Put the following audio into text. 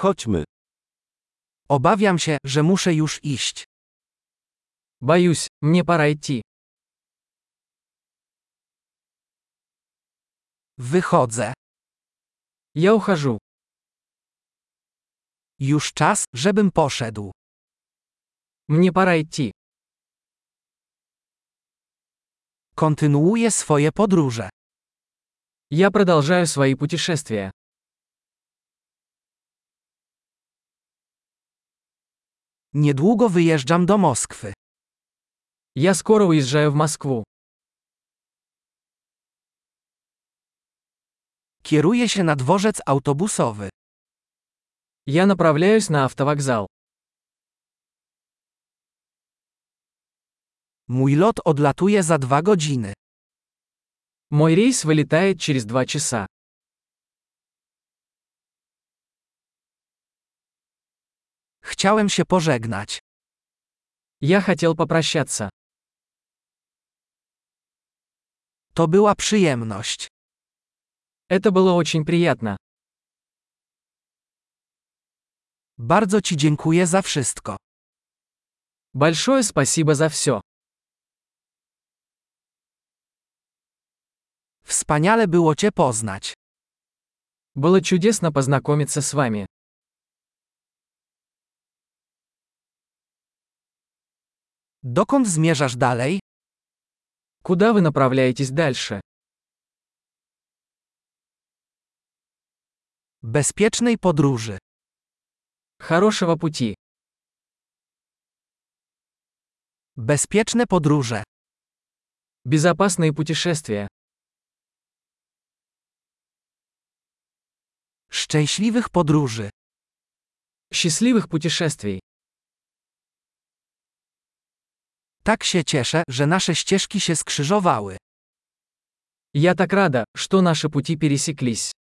Chodźmy. Obawiam się, że muszę już iść. Боюсь, мне пора идти. Wychodzę. Я ухожу. Już czas, żebym poszedł. Мне пора идти. Kontynuuję swoje podróże. Я продолжаю свои путешествия. Niedługo wyjeżdżam do Moskwy. Я скоро уезжаю в Москву. Kieruję się na dworzec autobusowy. Я направляюсь на автовокзал. Mój lot odlatuje za dwa godziny. Мой рейс вылетает через два часа. Chciałem się pożegnać. Я хотел попрощаться. To była przyjemność. Это было очень приятно. Bardzo Ci dziękuję za wszystko. Большое спасибо за все. Wspaniale było Cię poznać. Было чудесно познакомиться с вами. Dokąd zmierzasz dalej? Куда вы направляетесь дальше? Bezpiecznej podróży. Хорошего пути. Bezpieczne podróże. Безопасные путешествия. Szczęśliwych podróży. Счастливых путешествий. Tak się cieszę, że nasze ścieżki się skrzyżowały. Я так рада, что наши пути пересеклись.